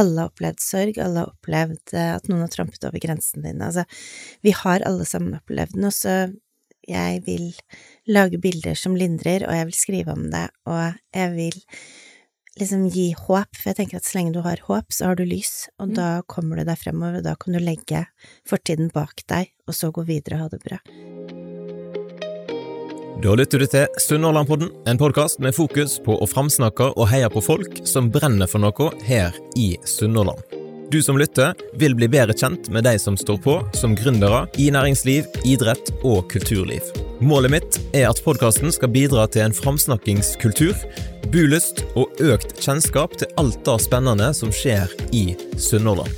Alle har opplevd sorg, alle har opplevd eh, at noen har trampet over grensene dine. Altså, vi har alle sammen opplevd noe, så jeg vil lage bilder som lindrer, og jeg vil skrive om det, og jeg vil liksom gi håp, for jeg tenker at så lenge du har håp, så har du lys, og Mm. da kommer du deg fremover, og da kan du legge fortiden bak deg, og så gå videre og ha det bra. Da lytter du til Sunnhordlandpodden, en podkast med fokus på å framsnakke og heie på folk som brenner for noe her i Sunnhordland. Du som lytter, vil bli bedre kjent med de som står på som gründere i næringsliv, idrett og kulturliv. Målet mitt er at podkasten skal bidra til en framsnakkingskultur, bulyst og økt kjennskap til alt det spennende som skjer i Sunnhordland.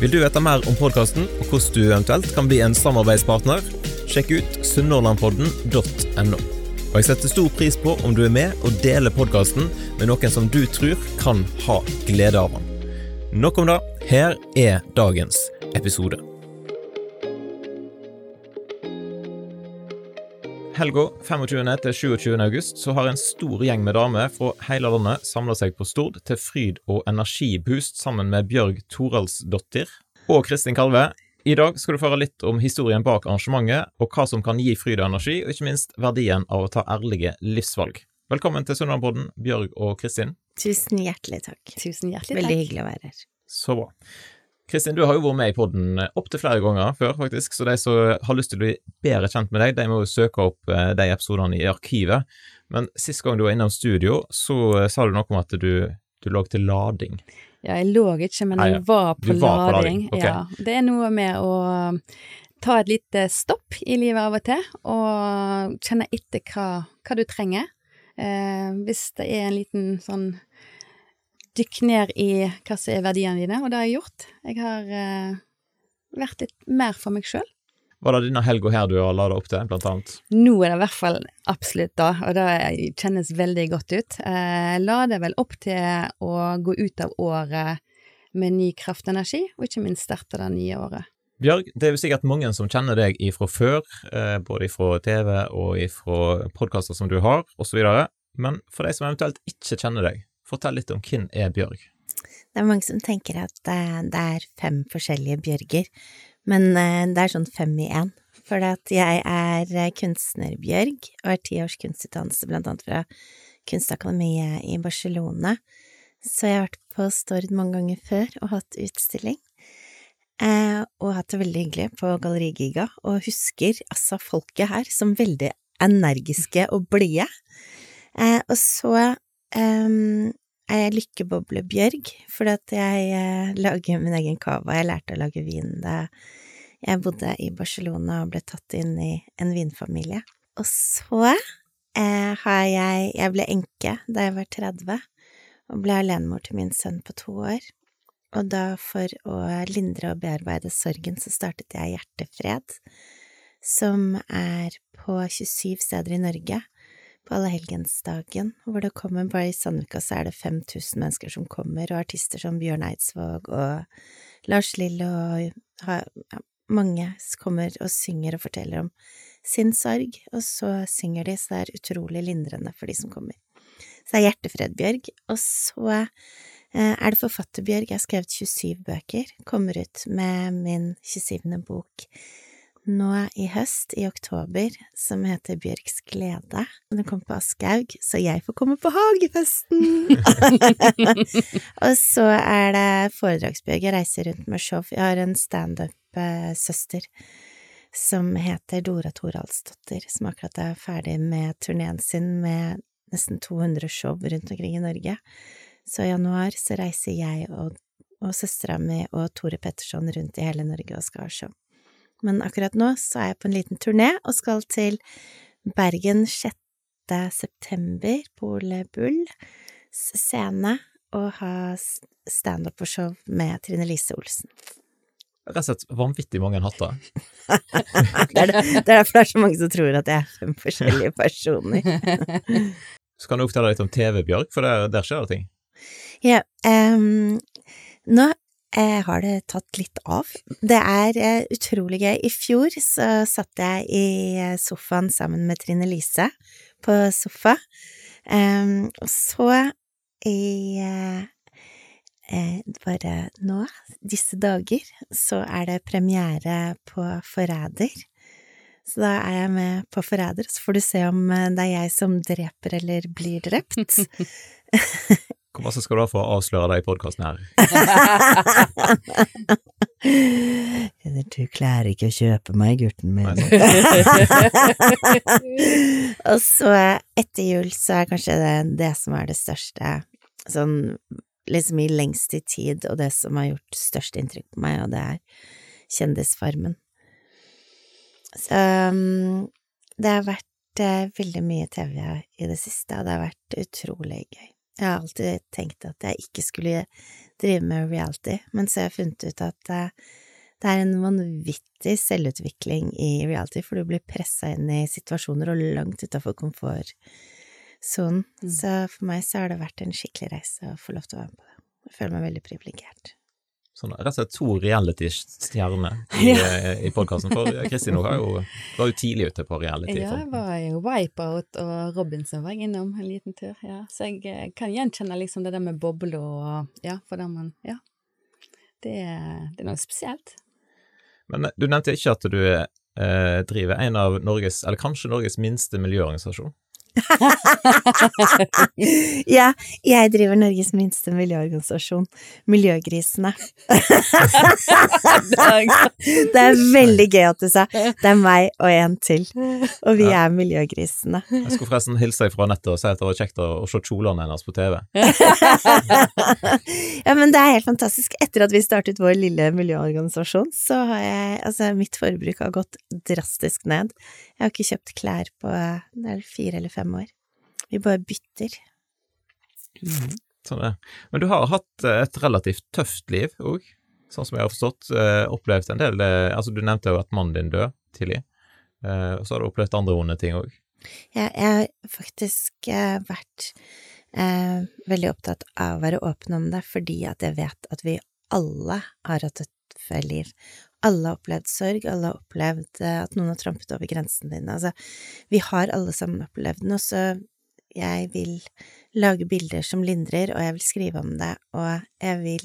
Vil du vite mer om podkasten og hvordan du eventuelt kan bli en samarbeidspartner? Sjekk ut sunnhordlandpodden.no. Og jeg setter stor pris på om du er med og deler podkasten med noen som du tror kan ha glede av den. Nok om det. Her er dagens episode. Helga 25. til 27. august så har en stor gjeng med damer fra hele landet samla seg på Stord til fryd- og energiboost sammen med Bjørg Toralsdottir og Kristin Kalve. I dag skal du få høre litt om historien bak arrangementet, og hva som kan gi fryd og energi, og ikke minst verdien av å ta ærlige livsvalg. Velkommen til Sunnmørbrodden, Bjørg og Kristin. Tusen hjertelig takk. Tusen hjertelig Veldig takk. hyggelig å være her. Så bra. Kristin, du har jo vært med i podden opptil flere ganger før, faktisk, så de som har lyst til å bli bedre kjent med deg, de må jo søke opp eh, de episodene i arkivet. Men sist gang du var innom studio, så eh, sa du noe om at du, du lå til lading. Ja, jeg lå ikke, men jeg var på var på lading. Okay. Ja. Det er noe med å ta et lite stopp i livet av og til, og kjenne etter hva, hva du trenger. Eh, hvis det er en liten sånn dykk ned i hva som er verdiene dine, og det har jeg gjort. Jeg har eh, vært litt mer for meg sjøl. Var det denne helga her du la det opp til, blant annet? Nå er det i hvert fall absolutt da, og det kjennes veldig godt ut. Eh, Jeg la det vel opp til å gå ut av året med ny kraftenergi, og ikke minst starte det nye året. Bjørg, det er jo sikkert mange som kjenner deg ifra før, eh, både ifra TV og ifra podkaster som du har, osv. Men for de som eventuelt ikke kjenner deg, fortell litt om hvem er Bjørg? Det er mange som tenker at eh, det er fem forskjellige Bjørger, men eh, det er sånn fem i én. For jeg er kunstnerbjørg kunstner-Bjørg og har ti års kunstutdannelse blant annet fra Kunstakademiet i Barcelona. Så jeg har vært på Stord mange ganger før og hatt utstilling. Eh, og hatt det veldig hyggelig på Gallerigiga, og husker altså folket her som veldig energiske og blide. Eh, og så em, er jeg lykkeboble-Bjørg, fordi at jeg eh, lager min egen cava. Jeg lærte å lage vin da jeg bodde i Barcelona og ble tatt inn i en vinfamilie. Og så eh, har jeg Jeg ble enke da jeg var 30, og ble alenemor til min sønn på to år. Og da, for å lindre og bearbeide sorgen, så startet jeg Hjertefred, som er på 27 steder i Norge på allehelgensdagen, hvor det kommer bare i Sandvika så er det 5000 mennesker som kommer, og artister som Bjørn Eidsvåg og Lars Lill og ja, mange kommer og synger og forteller om sin sorg, og så synger de, så det er utrolig lindrende for de som kommer. Så det er Hjertefred Bjørg, og så eh, er det forfatter Bjørg, jeg har skrevet 27 bøker, kommer ut med min 27. bok nå i høst, i oktober, som heter Bjørks glede. Den kommer på Aschehoug, så jeg får komme på hagefesten! og så er det foredragsbjørg. Jeg reiser rundt med show. Jeg har en standup-søster som heter Dora Toralsdottir, som akkurat er ferdig med turneen sin med nesten 200 show rundt omkring i Norge. Så i januar så reiser jeg og, og søstera mi og Tore Petterson rundt i hele Norge og skal ha show. Men akkurat nå så er jeg på en liten turné og skal til Bergen 6. september på Ole Bulls scene og ha standup og show med Trine Lise Olsen. Rett og slett vanvittig mange hatter. det, er, det er derfor det er så mange som tror at jeg er fem forskjellige personer. Så kan du fortelle litt om TV, Bjørk, for der, der skjer det ting. Ja, um, nå har det tatt litt av. Det er eh, utrolig gøy. I fjor så satt jeg i eh, sofaen sammen med Trine Lise på sofa, Em, og så i eh, eh, bare nå, disse dager, så er det premiere på Forræder. Så da er jeg med på Forræder, så får du se om eh, det er jeg som dreper eller blir drept. Hvor masse skal du ha for å avsløre deg i podkasten her? Du klarer ikke å kjøpe meg, gutten min. Og så etter jul så er kanskje det det som er det største, sånn liksom i lengst i tid, og det som har gjort størst inntrykk på meg, og det er Kjendisfarmen. Så um, det har vært eh, veldig mye TV i det siste, og det har vært utrolig gøy. Jeg har alltid tenkt at jeg ikke skulle drive med reality, men så har jeg funnet ut at det er en vanvittig selvutvikling i reality, for du blir pressa inn i situasjoner og langt utafor komfortsonen. Mm. Så for meg så har det vært en skikkelig reise å få lov til å være med på det. Jeg føler meg veldig privilegert. Sånn, rett og slett to reality-stjerner i, eh, i podkasten. For Kristin var jo, tidlig ute på reality. Ja, jeg var jo Wipeout og Robinson var jeg innom en liten tur, ja. Så jeg eh, kan gjenkjenne liksom det der med boble og ja, for der man Ja. Det, det er noe spesielt. Men eh, du nevnte ikke at du eh, driver en av Norges, eller kanskje Norges minste miljøorganisasjon. Ja, jeg driver Norges minste miljøorganisasjon, Miljøgrisene. Det er veldig gøy at du sa det er meg og en til, og vi er Miljøgrisene. Jeg skulle forresten hilse fra nettet og si at det var kjekt å, å se kjolene hennes på TV. Ja, men det er helt fantastisk. Etter at vi startet vår lille miljøorganisasjon, så har jeg Altså, mitt forbruk har gått drastisk ned. Jeg har ikke kjøpt klær på det er fire eller fem år. Vi bare bytter. Sånn er. Men du har hatt eh, et relativt tøft liv òg, sånn som jeg har forstått. Eh, opplevd en del eh, Altså, du nevnte jo at mannen din døde tidlig. Og så har du opplevd andre vonde ting òg. Jeg, jeg har faktisk vært eh, veldig opptatt av å være åpen om det, fordi at jeg vet at vi alle har hatt et tøft liv. Alle har opplevd sorg, alle har opplevd eh, at noen har trampet over grensene dine. Altså, vi har alle sammen opplevd noe, så jeg vil lage bilder som lindrer, og jeg vil skrive om det, og jeg vil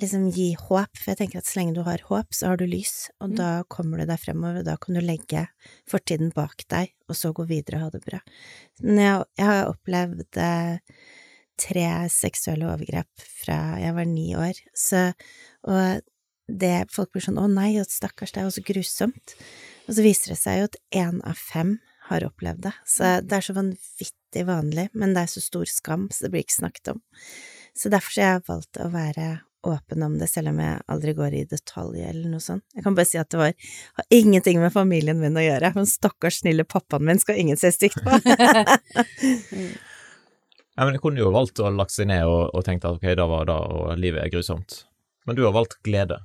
liksom gi håp, for jeg tenker at så lenge du har håp, så har du lys, og Mm. da kommer du deg fremover, og da kan du legge fortiden bak deg, og så gå videre og ha det bra. Men jeg, jeg har opplevd eh, tre seksuelle overgrep fra jeg var ni år, så og det folk blir sånn å nei, stakkars, det er jo så grusomt, og så viser det seg jo at én av fem har opplevd det, så det er så vanvittig vanlig, men det er så stor skam, så det blir ikke snakket om. Så derfor så har jeg valgt å være åpen om det, selv om jeg aldri går i detalj eller noe sånt. Jeg kan bare si at det var, har ingenting med familien min å gjøre, men stakkars snille pappaen min skal ingen se stygt på. Ja, men jeg kunne jo valgt å lagt seg ned og, og tenkt at ok, da var det, og livet er grusomt. Men du har valgt glede.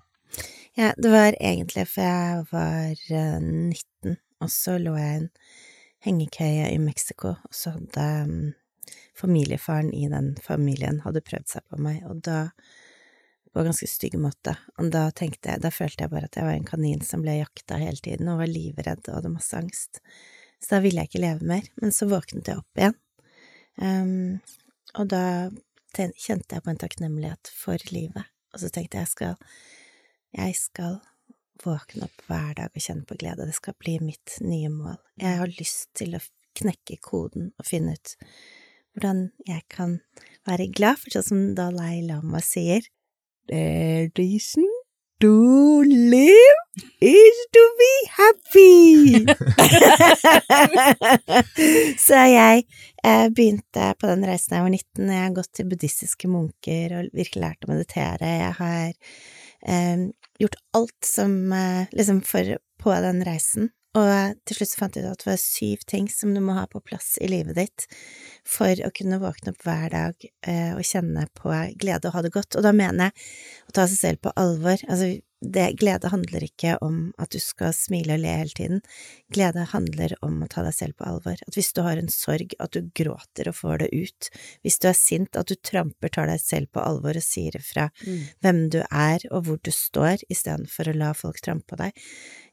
Ja, det var egentlig for jeg var eh, 19, og så lå jeg i en hengekøye i Mexico, og så hadde um, familiefaren i den familien hadde prøvd seg på meg, og da på en ganske stygg måte, og da tenkte jeg, da følte jeg bare at jeg var en kanin som ble jakta hele tiden, og var livredd og hadde masse angst. Så da ville jeg ikke leve mer, men så våknet jeg opp igjen, um, og da kjente jeg på en takknemlighet for livet, og så tenkte jeg jeg skal jeg skal våkne opp hver dag og kjenne på glede. Det skal bli mitt nye mål. Jeg har lyst til å knekke koden og finne ut hvordan jeg kan være glad, for sånn som Dalai Lama sier The reason to live is to be happy! Så jeg eh, begynte på den reisen da jeg var 19. Jeg har gått til buddhistiske munker og virkelig lært å meditere. Jeg har gjort alt som eh, liksom for på den reisen, og til slutt så fant jeg ut at det var syv ting som du må ha på plass i livet ditt for å kunne våkne opp hver dag eh, og kjenne på glede og ha det godt. Og da mener jeg å ta seg selv på alvor. Altså, det, glede handler ikke om at du skal smile og le hele tiden. Glede handler om å ta deg selv på alvor. At hvis du har en sorg, at du gråter og får det ut. Hvis du er sint, at du tramper, tar deg selv på alvor og sier ifra Mm. hvem du er og hvor du står, istedenfor å la folk trampe på deg.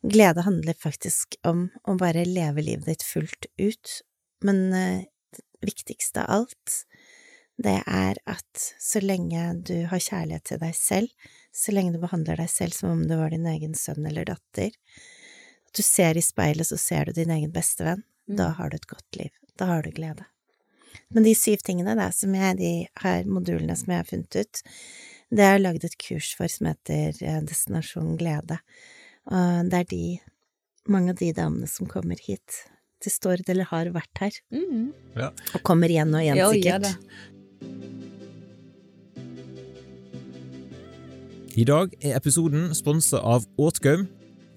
Glede handler faktisk om å bare leve livet ditt fullt ut, men eh, det viktigste av alt, det er at så lenge du har kjærlighet til deg selv, så lenge du behandler deg selv som om du var din egen sønn eller datter, at du ser i speilet, så ser du din egen bestevenn, Mm. da har du et godt liv. Da har du glede. Men de syv tingene, da, som jeg, de her modulene som jeg har funnet ut, det jeg lagd et kurs for som heter eh, Destinasjon glede. Og det er de, mange av de damene som kommer hit til Stord, eller har vært her, Mm. og kommer igjen og igjen, Ja, ja I dag er episoden sponset av Åtgaum.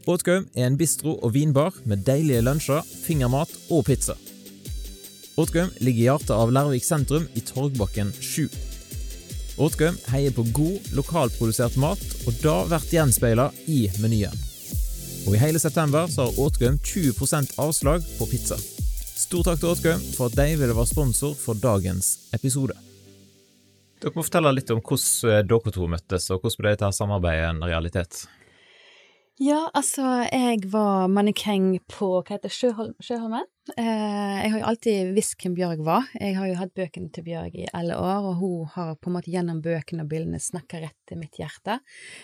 Åtgaum er en bistro og vinbar med deilige lunsjer, fingermat og pizza. Åtgaum ligger i hjertet av Lærvik sentrum i Torgbakken 7. Åtgaum heier på god, lokalprodusert mat, og da vært gjenspeila i menyen. Og i hele september så har Åtgaum 20% avslag på pizza. Stor takk til Åtgaum for at de ville være sponsor for dagens episode. Dere må fortelle litt om hvordan eh, dere to møttes, og hvordan ble dette samarbeidet en realitet? Ja, altså, jeg var mannekeng på hva heter Sjøhol Sjøholmen. Eh, jeg har jo alltid visst hvem Bjørg var. Jeg har jo hatt bøkene til Bjørg i alle år, og hun har på en måte gjennom bøkene og bildene snakka rett til mitt hjerte.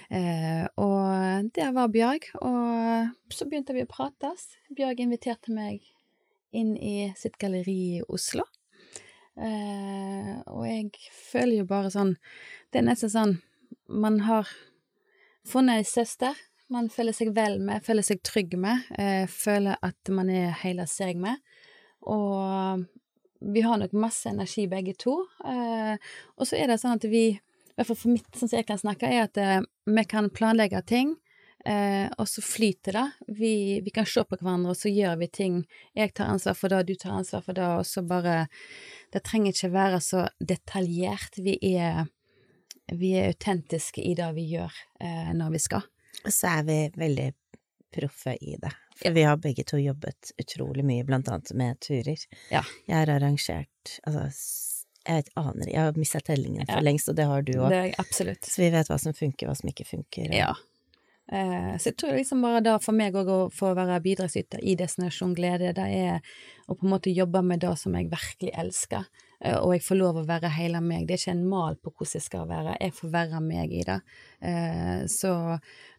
Eh, og der var Bjørg, og så begynte vi å prates. Bjørg inviterte meg inn i sitt galleri i Oslo. Eh, og jeg føler jo bare sånn Det er nesten sånn Man har funnet ei søster man føler seg vel med, føler seg trygg med, eh, føler at man er hele seg med. Og vi har nok masse energi begge to. Eh, og så er det sånn at vi, i hvert fall for mitt, sånn som jeg kan snakke, er at eh, vi kan planlegge ting, eh, og så flyter det. Vi, vi kan se på hverandre, og så gjør vi ting. Jeg tar ansvar for det, du tar ansvar for det, og så bare Det trenger ikke være så detaljert. Vi er, vi er autentiske i det vi gjør eh, når vi skal. Og så er vi veldig proffe i det. For vi har begge to jobbet utrolig mye, blant annet med turer. Ja. Jeg har arrangert Altså, jeg vet, aner Jeg har mista tellingen for Ja. lengst, og det har du òg. Absolutt. Så vi vet hva som funker, hva som ikke funker. og- Ja. Eh, så jeg tror liksom bare da for meg òg å få være bidragsyter i Destinasjon glede, det er å på en måte jobbe med det som jeg virkelig elsker, eh, og jeg får lov å være hele meg. Det er ikke en mal på hvordan jeg skal være, jeg får være meg i det. Eh, så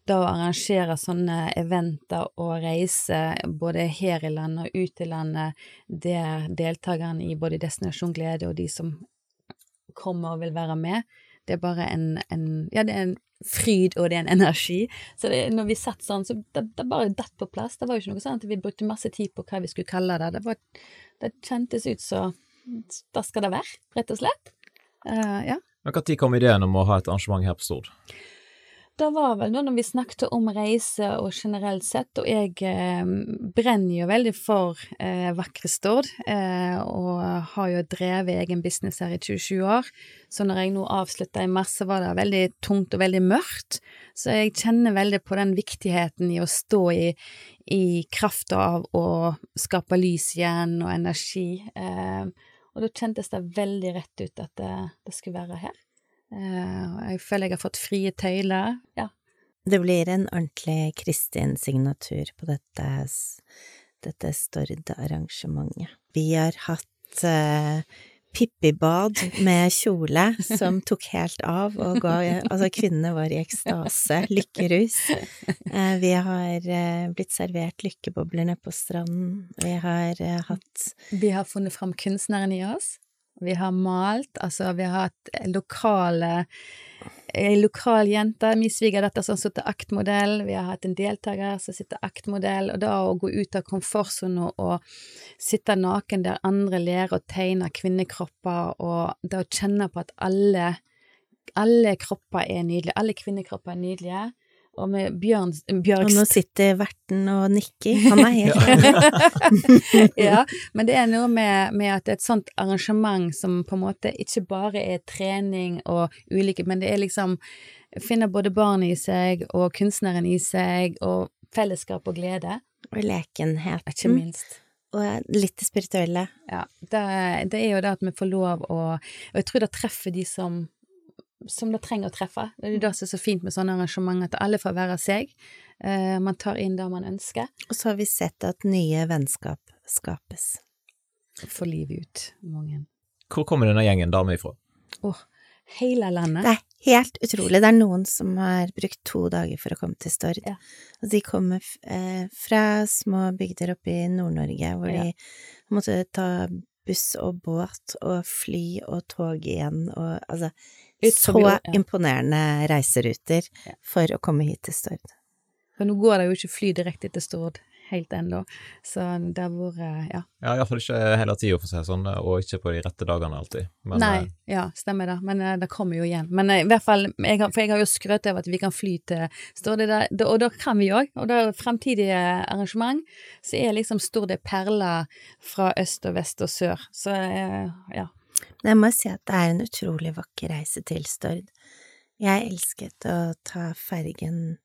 da å arrangere sånne eventer og reiser både her i landet og ut i landet, der deltakerne i både Destinasjon glede og de som kommer og vil være med, det er bare en, en Ja, det er en fryd, og det er en energi. Så det, når vi satt sånn, så det, det bare datt på plass. Det var jo ikke noe sånn at vi brukte masse tid på hva vi skulle kalle det. Det, var, det kjentes ut så Da skal det være, rett og slett. Uh, ja. Men Når kom ideen om å ha et arrangement her på Stord? Det var vel nå når vi snakket om reise og generelt sett, og jeg eh, brenner jo veldig for eh, vakre Stord, eh, og har jo drevet egen business her i 27 år, så når jeg nå avslutta i mars, så var det veldig tungt og veldig mørkt, så jeg kjenner veldig på den viktigheten i å stå i, i krafta av å skape lys igjen og energi, eh, og da kjentes det veldig rett ut at det, det skulle være her. Eh, jeg føler jeg har fått frie tøyler. Ja. Det blir en ordentlig kristin signatur på dette, dette Stord-arrangementet. Vi har hatt eh, Pippibad med kjole som tok helt av, og ga Altså, kvinnene var i ekstase, lykkerus. Eh, vi har eh, blitt servert lykkebobler nede på stranden. Vi har eh, hatt Vi har funnet fram kunstneren i oss. Vi har malt, altså vi har hatt lokale Ei lokal jente, min svigerdatter som sitter aktmodell, vi har hatt en deltaker som sitter aktmodell, og da å gå ut av komfortsonen og sitte naken der andre ler og tegner kvinnekropper, og det å kjenne på at alle alle kropper er nydelige, alle kvinnekropper er nydelige, og med Bjørn, Og nå sitter verten og nikker. Han er helt ja, men det er noe med, med at et sånt arrangement som på en måte ikke bare er trening og ulike, men det er liksom Finner både barnet i seg og kunstneren i seg, og fellesskap og glede, Og lekenhet. ikke minst. Og litt det spirituelle. Ja, det, det er jo det at vi får lov å Og jeg tror det treffer de som som det trenger å treffe. Det er jo det som er så fint med sånne arrangementer, at alle får være seg. Eh, man tar inn det man ønsker, Og så har vi sett at nye vennskap skapes. får livet ut. Mange. Hvor kommer denne gjengen damer ifra? Åh, hele landet. Det er helt utrolig. Det er noen som har brukt to dager for å komme til Stord. Ja. Og de kommer f- eh, fra små bygder oppe i Nord-Norge, hvor Ja. de måtte ta buss og båt og fly og tog igjen, og altså Så ja. imponerende reiseruter Ja. for å komme hit til Stord. For nå går det jo ikke fly direkte til Stord helt ennå, så det har vært Ja. Ja, iallfall ikke hele tida, for å si det sånn, og ikke på de rette dagene alltid. Men, Nei, eh, ja, stemmer det. Men eh, det kommer jo igjen. Men eh, i hvert fall, jeg har, for jeg har jo skrøt av at vi kan fly til Stord, det der, og da kan vi òg. Og det er fremtidige arrangement, så er liksom Stord ei perle fra øst og vest og sør. Så eh, ja. Jeg må si at det er en utrolig vakker reise til Stord. Jeg elsket å ta fergen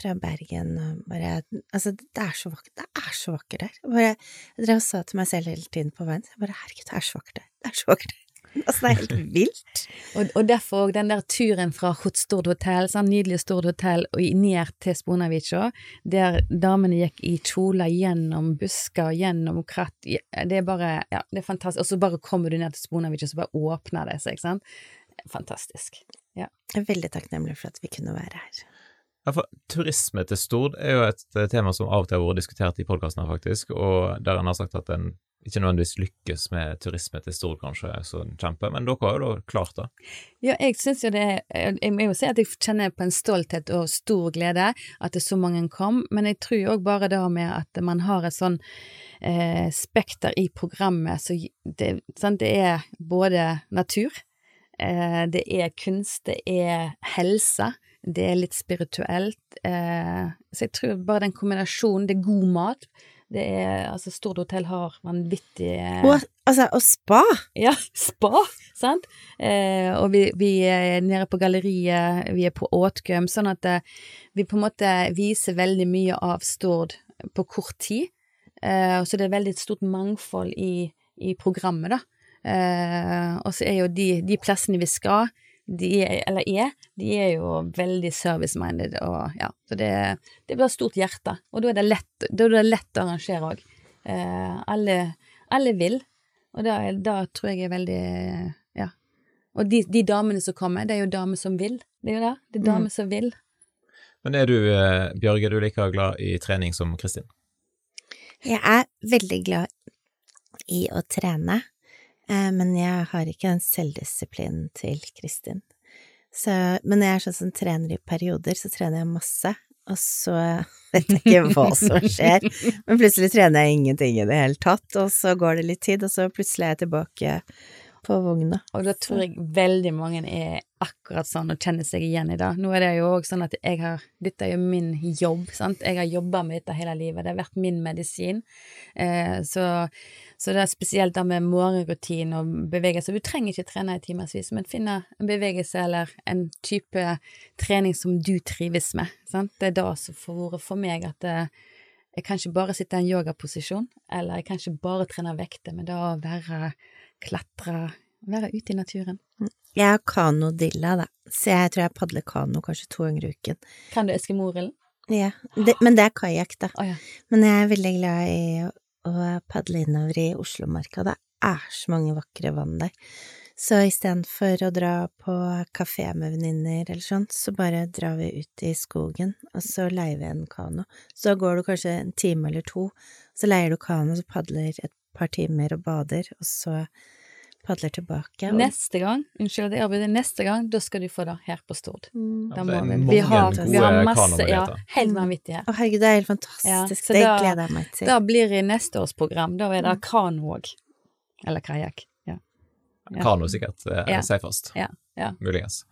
fra Bergen og bare Altså, det er så vakkert. Det er så vakkert der. Bare, jeg drev og sa til meg selv hele tiden på veien så Jeg bare herregud, det er så vakkert der. Det er så vakkert der. Altså, det er helt vilt. Og, og derfor òg den der turen fra Hot Stord hotell, sånn nydelig Stord hotell, og ned til Sponavica, der damene gikk i kjoler gjennom busker, gjennom kratt Det er bare Ja, det er fantastisk. Og så bare kommer du ned til Sponavica, så bare åpner det seg, ikke sant. Fantastisk. Ja. Jeg er veldig takknemlig for at vi kunne være her. Ja, for turisme til Stord er jo et eh, tema som av og til har vært diskutert i podkasten her, faktisk, og der en har sagt at en ikke nødvendigvis lykkes med turisme til Stord, kanskje, så kjempe, men dere har jo da klart det. Ja, jeg syns jo det er Jeg må jo si at jeg kjenner på en stolthet og stor glede at det så mange kom, men jeg tror òg bare det med at man har et sånn eh, spekter i programmet, så det, sant, det er både natur, eh, det er kunst, det er helse, det er litt spirituelt, eh, så jeg tror bare den kombinasjonen, det er god mat, det er altså Stord hotell har vanvittig Og, altså, og spa! ja, spa, sant? Eh, og vi, vi er nede på galleriet, vi er på Åtgøm, sånn at eh, vi på en måte viser veldig mye av Stord på kort tid. Eh, så det er veldig stort mangfold i, i programmet, da. Eh, og så er jo de, de plassene vi skal, de er, eller er, de er jo veldig service-minded, og ja, så det, det blir stort hjerte. Og da er det lett, da er det lett å arrangere òg. Eh, alle, alle vil. Og da, da tror jeg er veldig Ja. Og de, de damene som kommer, det er jo damer som vil. Det er jo det. Det er damer som vil. Men er du, eh, Bjørge, er du like glad i trening som Kristin? Jeg er veldig glad i å trene, men jeg har ikke den selvdisiplinen til Kristin. Så, men jeg er sånn som trener i perioder, så trener jeg masse, og så vet jeg ikke hva som skjer. Men plutselig trener jeg ingenting i det hele tatt, og så går det litt tid, og så plutselig er jeg tilbake på vogna. Og da tror jeg veldig mange er akkurat sånn og kjenner seg igjen i det. Nå er det jo òg sånn at jeg har Dette er jo min jobb, sant. Jeg har jobba med dette hele livet. Det har vært min medisin. Eh, så, så det er spesielt det med morgenrutine og bevegelse. Du trenger ikke trene i timevis, men finne en bevegelse eller en type trening som du trives med. Sant? Det er det som får vært for meg at det, jeg kan ikke bare sitte i en yogaposisjon, eller jeg kan ikke bare trene vekter, men da å være klatre, være ute i naturen. Jeg har kanodilla, da, så jeg tror jeg padler kano kanskje to ganger i uken. Kan du eskimorillen? Ja, det, men det er kajakk, da. Oh, ja. Men jeg er veldig glad i å, å padle innover i Oslomarka. Det er så mange vakre vann der. Så istedenfor å dra på kafé med venninner eller sånn, så bare drar vi ut i skogen, og så leier vi en kano. Så går du kanskje en time eller to, så leier du kano, så padler et par timer og bader, og så padler tilbake. Og, Neste gang, unnskyld at jeg avbryter, neste gang, da skal du få det her på Stord. Mm. Da må er vi. Vi har, vi har masse, ja, helt vanvittig her. Å herregud, det er helt fantastisk. Ja, det da- gleder jeg meg til. Da blir det neste års program, da er det kano òg. Eller kajakk. Ja. Ja. Kano sikkert det Ja. safest. Ja, ja. Muligens.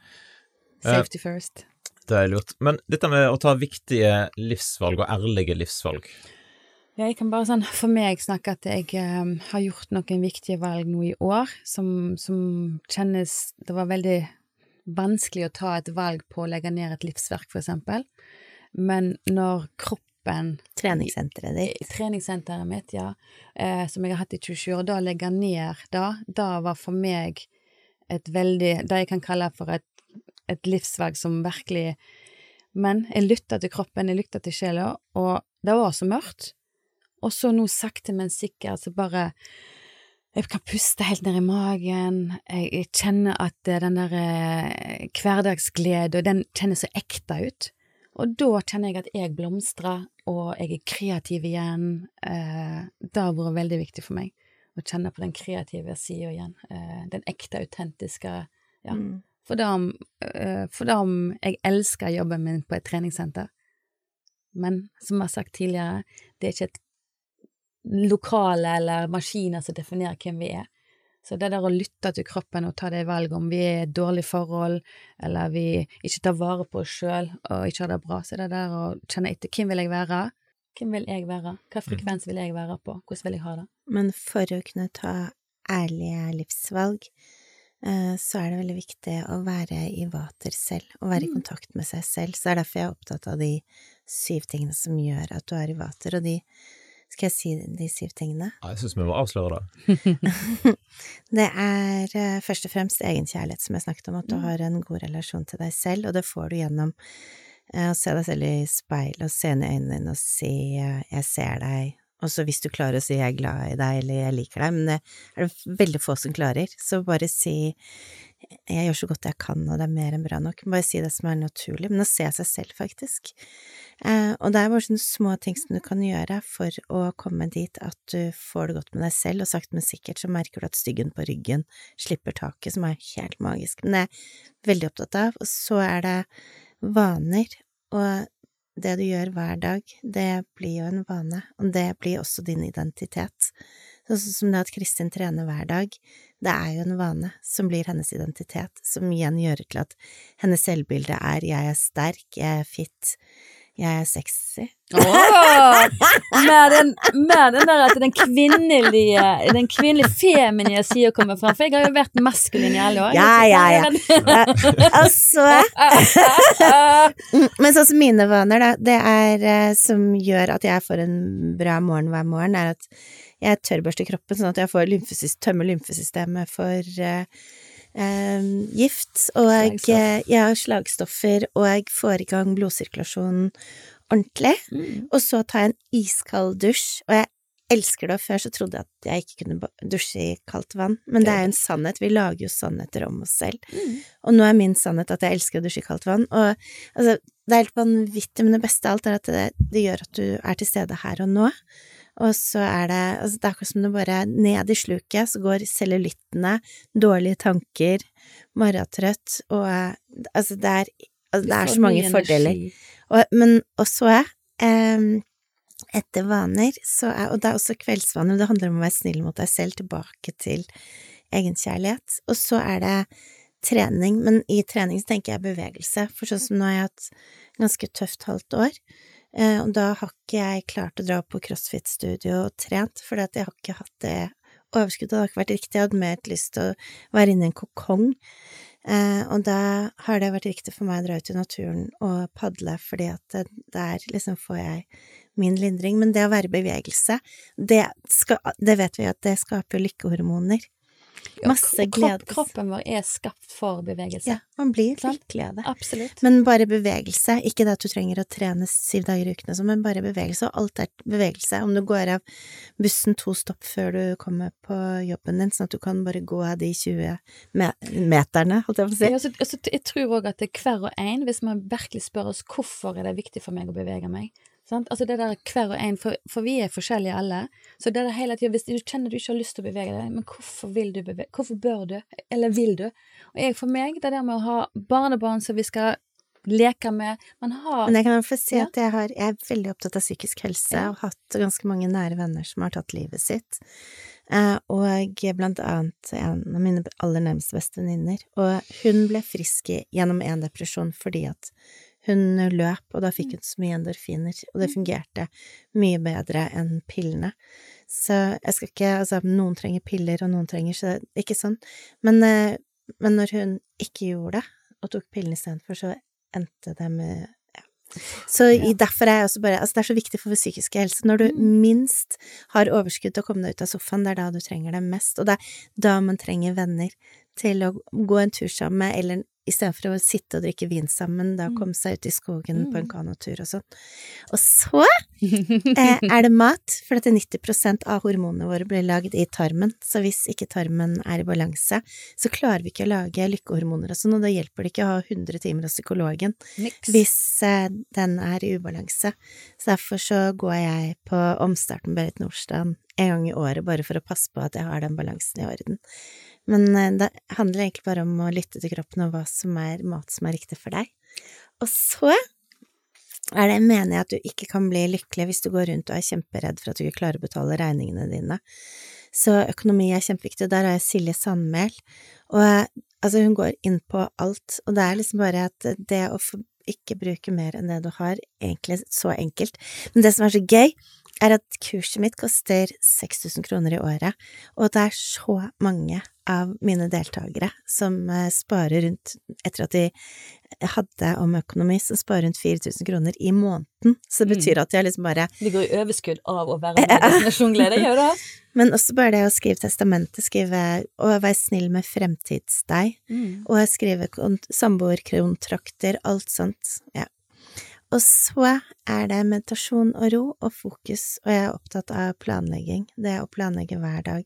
Eh, Safety first. Det er lurt. Men dette med å ta viktige livsvalg, og ærlige livsvalg, jeg kan bare sånn for meg snakke at jeg um, har gjort noen viktige valg nå i år som, som kjennes Det var veldig vanskelig å ta et valg på å legge ned et livsverk, for eksempel. Men når kroppen Treningssenteret ditt. treningssenteret mitt, ja, eh, som jeg har hatt i 27 år, da å legge ned da, da var for meg et veldig Det jeg kan kalle for et, et livsvalg som virkelig Men jeg lytta til kroppen, jeg lytta til sjela, og det var så mørkt. Og så nå sakte, men sikkert så bare jeg kan puste helt ned i magen, jeg, jeg kjenner at den der eh, hverdagsglede, den kjennes så ekte ut. Og da kjenner jeg at jeg blomstrer, og jeg er kreativ igjen. Eh, det har vært veldig viktig for meg, å kjenne på den kreative sida igjen. Eh, den ekte, autentiske, ja. Mm. For da om, eh, for da om jeg elsker jobben min på et treningssenter, men som jeg har sagt tidligere, det er ikke et lokale eller maskiner som definerer hvem vi er. Så det der å lytte til kroppen og ta det valget om vi er i et dårlig forhold, eller vi ikke tar vare på oss sjøl og ikke har det bra, så det der å kjenne etter hvem vil jeg være, hvem vil jeg være, hva frekvens vil jeg være på, hvordan vil jeg ha det? Men for å kunne ta ærlige livsvalg, eh, så er det veldig viktig å være i vater selv, å være i Mm. kontakt med seg selv. Så det er derfor jeg er opptatt av de syv tingene som gjør at du er i vater, og de Skal jeg si de syv tingene? Ja, jeg syns vi må avsløre det. Det er eh, først og fremst egenkjærlighet, som jeg snakket om, at du Mm. har en god relasjon til deg selv, og det får du gjennom eh, å se deg selv i speilet og se inn i øynene dine og si eh, 'jeg ser deg', og så hvis du klarer å si 'jeg er glad i deg' eller 'jeg liker deg', men det er det veldig få som klarer, så bare si 'jeg gjør så godt jeg kan, og det er mer enn bra nok', bare si det som er naturlig, men å se seg selv, faktisk. Eh, og det er bare sånne små ting som du kan gjøre for å komme dit at du får det godt med deg selv, og sakte, men sikkert så merker du at styggen på ryggen slipper taket, som er helt magisk. Men det er jeg veldig opptatt av. Og så er det vaner, og det du gjør hver dag, det blir jo en vane, og det blir også din identitet. Sånn som det at Kristin trener hver dag, det er jo en vane som blir hennes identitet, som igjen gjør til at hennes selvbilde er 'jeg er sterk, jeg er fit', jeg er sexy. Åh, med, den, med den der at den kvinnelige, den kvinnelige feminine sida kommer fram. For jeg har jo vært maskulin i alle år. Ja, ja, ja. Altså Men sånn som mine vaner, da, det er eh, som gjør at jeg får en bra morgen hver morgen, er at jeg tørrbørster kroppen sånn at jeg får lymfesys tømmer lymfesystemet for eh, eh, gift, og jeg, Slagstoff. har slagstoffer, og jeg får i gang blodsirkulasjonen ordentlig. Mm. Og så tar jeg en iskald dusj, og jeg elsker det, og før så trodde jeg at jeg ikke kunne dusje i kaldt vann, men det er jo en sannhet, vi lager jo sannheter om oss selv. Mm. Og nå er min sannhet at jeg elsker å dusje i kaldt vann, og altså, det er helt vanvittig, men det beste av alt er at det, det gjør at du er til stede her og nå. Og så er det altså Det er akkurat som det bare ned i sluket, så går cellulittene, dårlige tanker, morgentrøtt, og altså det er, altså, det er så mange fordeler. Og, men og så eh, etter vaner, så er, og det er også kveldsvaner, det handler om å være snill mot deg selv, tilbake til egenkjærlighet. Og så er det trening, men i trening så tenker jeg bevegelse, for sånn som nå har jeg hatt ganske tøft halvt år, og da har ikke jeg klart å dra på crossfit-studio og trent, for jeg har ikke hatt det overskuddet, det har ikke vært riktig, jeg hadde mer lyst til å være inne i en kokong, Eh, og da har det vært riktig for meg å dra ut i naturen og padle, at der liksom får jeg min lindring. Men det å være i bevegelse, det, skal, det vet vi at det skaper lykkehormoner. Masse glede. Kroppen vår er skapt for bevegelse. Ja, man blir litt glede. Absolutt. Men bare bevegelse, ikke det at du trenger å trene syv dager i uken sånn, men bare bevegelse, og alt er bevegelse. Om du går av bussen to stopp før du kommer på jobben din, sånn at du kan bare gå av de 20 meterne, holdt jeg på å si. Ja, så, så jeg tror òg at det er hver og en, hvis man virkelig spør oss hvorfor er det viktig for meg å bevege meg sant? Altså det der hver og en, for, for vi er forskjellige alle. Så det der hele tida, hvis du kjenner du ikke har lyst til å bevege deg, men hvorfor vil du bevege Hvorfor bør du, eller vil du? Og jeg, for meg, det der med å ha barnebarn som vi skal leke med Man har Men jeg kan iallfall si Ja. at jeg, har, jeg er veldig opptatt av psykisk helse, Ja. og har hatt ganske mange nære venner som har tatt livet sitt. Eh, og blant annet en av mine aller nærmeste bestevenninner. Og hun ble frisk gjennom en depresjon fordi at hun løp, og da fikk hun så mye endorfiner, og det fungerte mye bedre enn pillene. Så jeg skal ikke Altså, noen trenger piller, og noen trenger så ikke sånn. Men, eh, men når hun ikke gjorde det, og tok pillene istedenfor, så endte det med. Så ja. derfor er jeg også bare Altså, det er så viktig for vår psykiske helse. Når du Mm. minst har overskudd til å komme deg ut av sofaen, det er da du trenger det mest, og det er da man trenger venner til å gå en tur sammen med, eller istedenfor å sitte og drikke vin sammen, da Mm. komme seg ut i skogen på en Mm. kanotur og sånn. Og så eh, er det mat, for at 90% av hormonene våre blir lagd i tarmen, så hvis ikke tarmen er i balanse, så klarer vi ikke å lage lykkehormoner og sånn, og da hjelper det ikke å ha 100 timer hos psykologen Niks. hvis eh, den er i ubalanse. Så derfor så går jeg på omstarten Berit Nordstrand en gang i året, bare for å passe på at jeg har den balansen i orden. Men eh, det handler egentlig bare om å lytte til kroppen og hva som er mat som er riktig for deg. Og så er det, mener jeg at du ikke kan bli lykkelig hvis du går rundt og er kjemperedd for at du ikke klarer å betale regningene dine. Så økonomi er kjempeviktig, og der har jeg Silje Sandmæl, og eh, altså hun går inn på alt, og det er liksom bare at det å få ikke bruke mer enn det du har, egentlig så enkelt. Men det som er så gøy, er at kurset mitt koster 6000 kroner i året, og det er så mange av mine deltakere som eh, sparer rundt, etter at de hadde om økonomi, som sparer rundt 4000 kroner i måneden. Så det betyr at jeg liksom bare Det går i overskudd av å være med i Destinasjon Glede, gjør det? Men også bare det å skrive testamentet, skrive å være snill med fremtidsdeg, Mm. og skrive kont- samboerkontrakter, alt sånt, ja. Og så er det meditasjon og ro og fokus, og jeg er opptatt av planlegging, det å planlegge hver dag,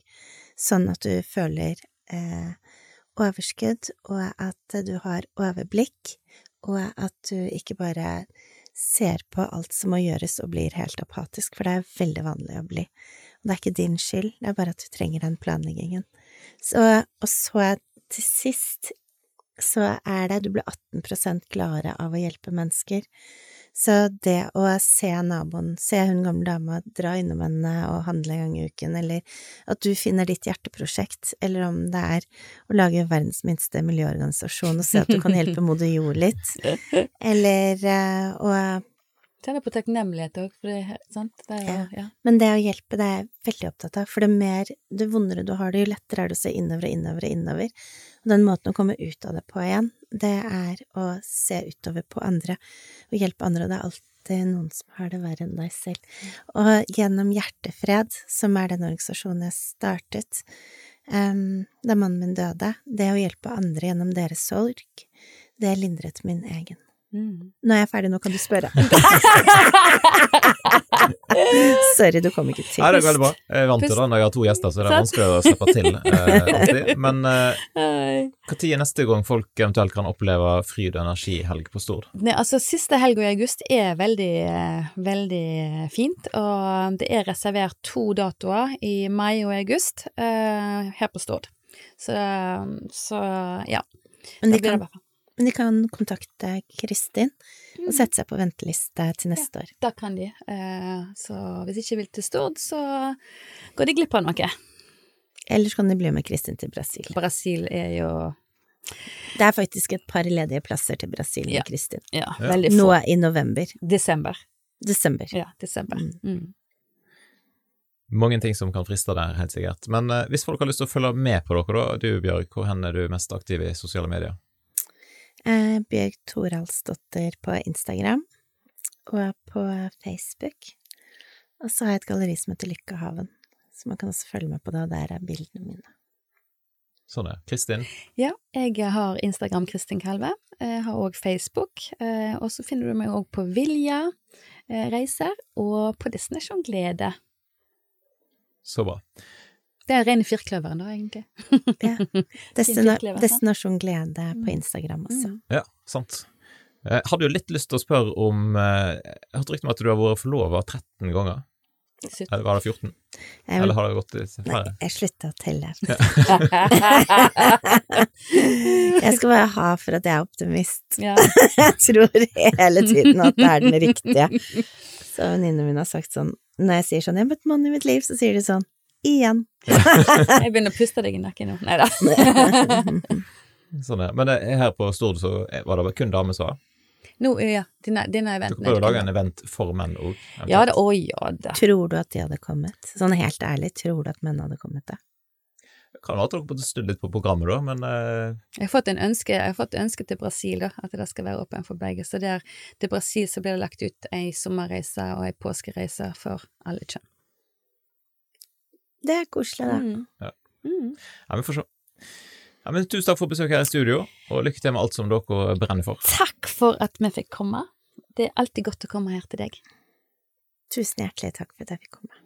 sånn at du føler eh, overskudd, og at du har overblikk, og at du ikke bare ser på alt som må gjøres og blir helt apatisk, for det er veldig vanlig å bli. Og det er ikke din skyld, det er bare at du trenger den planleggingen. Så, og så til sist så er det du blir 18% gladere av å hjelpe mennesker. Så det å se naboen, se hun gamle dama dra innom henne og handle en gang i uken, eller at du finner ditt hjerteprosjekt, eller om det er å lage verdens minste miljøorganisasjon og se at du kan hjelpe moder jord litt, eller eh, å Tenner på takknemlighet òg, for det sant? Det er ja. ja. Men det å hjelpe, det er jeg veldig opptatt av, for det mer, det vondere du har det, jo lettere er det å se innover og innover og innover. Og den måten å komme ut av det på igjen, det er å se utover på andre og hjelpe andre, og det er alltid noen som har det verre enn deg selv. Og gjennom Hjertefred, som er den organisasjonen jeg startet um, da mannen min døde, det å hjelpe andre gjennom deres sorg, det lindret min egen. Mm. Nå er jeg ferdig, nå kan du spørre. Sorry, du kom ikke til. Nei, det veldig bra. Jeg er vant til det når jeg har to gjester, så det er vanskelig å slippe til eh, alltid. Men eh, Hei. er neste gang folk eventuelt kan oppleve fryd og energi-helg på Stord? Nei, altså Siste helg i august er veldig, eh, veldig fint, og det er reservert to datoer i mai og august eh, her på Stord. Så, så ja. Men de kan. Men de kan kontakte Kristin og Mm. sette seg på venteliste til neste år. Da kan de. Eh, så hvis ikke vil til Stord, så går de glipp av noe. Eller så kan de bli med Kristin til Brasil. Brasil er jo Det er faktisk et par ledige plasser til Brasil med Ja. Kristin. ja, veldig få. Nå i november. Desember. Desember. Ja, desember. Mm. Mm. Mange ting som kan friste der, helt sikkert. Men eh, hvis folk har lyst til å følge med på dere, da, du Bjørg, hvor hen er du mest aktiv i sosiale medier? Eh, Bjørg Toralsdottir på Instagram og på Facebook. Og så har jeg et galleri som heter Lykkehaven, så man kan også følge med på det, og der er bildene mine. Sånn er Kristin. Ja, jeg har Instagram Kristin Kalve. Jeg har òg Facebook. eh, Og så finner du meg òg på Vilja eh, reiser og på Destinasjon Glede. Så bra. Det er rene firkløveren, da, egentlig. Ja. Destina? Destinasjon Glede på Mm. Instagram også. Mm. Ja, sant. Jeg hadde jo litt lyst til å spørre om eh, Jeg har hørt rykte om at du har vært forlova 13 ganger. Eller var det 14? Jeg, Eller har det gått færre? nei, jeg slutta å telle. Jeg skal bare ha for at jeg er optimist. ja. Jeg tror hele tiden at det er den riktige. Så venninnene mine har sagt sånn, når jeg sier sånn 'jeg har møtt mannen i mitt liv', så sier de sånn 'igjen'. Jeg begynner å puste deg i nakken nå. Nei da. Sånn. Men er her på Stord så var det kun damer som var? Nå, ja, denne, denne Du eventen. kan prøve å lage en event for menn òg? Ja da, å ja da. Tror du at de hadde kommet? Sånn helt ærlig, tror du at menn hadde kommet da? Kan være at dere burde snudd litt på programmet, da, men uh... Jeg har fått en ønske, jeg har fått ønske til Brasil, da, at det skal være åpen for begge. Så der, til Brasil så blir det lagt ut ei sommerreise og ei påskereise for alle kjønn. Det er koselig, da. Mm. Ja. Mm. ja, vi får se. Ja, men Tusen takk for besøket her i studio, og lykke til med alt som dere brenner for. Takk for at vi fikk komme. Det er alltid godt å komme her til deg. Tusen hjertelig takk for at jeg fikk komme.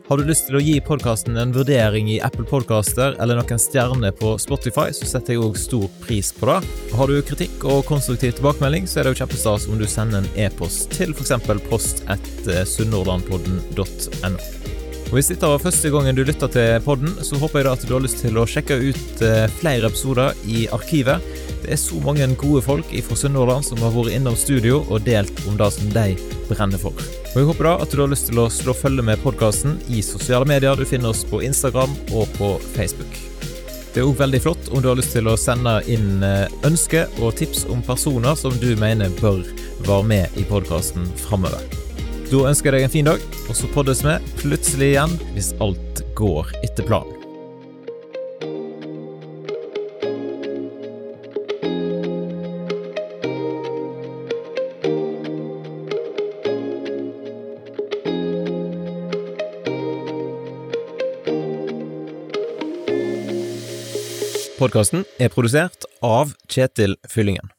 Har du lyst til å gi podkasten en vurdering i Apple Podcaster eller noen stjerner på Spotify, så setter jeg òg stor pris på det. Har du kritikk og konstruktiv tilbakemelding, så er det jo kjempestas om du sender en e-post til f.eks. post etter sunnhordlandpodden.no. Og Hvis dette var første gangen du lytta til podden, så håper jeg da at du har lyst til å sjekke ut eh, flere episoder i arkivet. Det er så mange gode folk fra Sunnhordland som har vært innom studio og delt om det som de brenner for. Og Jeg håper da at du har lyst til å slå følge med podkasten i sosiale medier. Du finner oss på Instagram og på Facebook. Det er òg veldig flott om du har lyst til å sende inn ønsker og tips om personer som du mener bør være med i podkasten framover. Da ønsker jeg deg en fin dag, og så poddes vi plutselig igjen hvis alt går etter planen. Podkasten er produsert av Kjetil Fyllingen.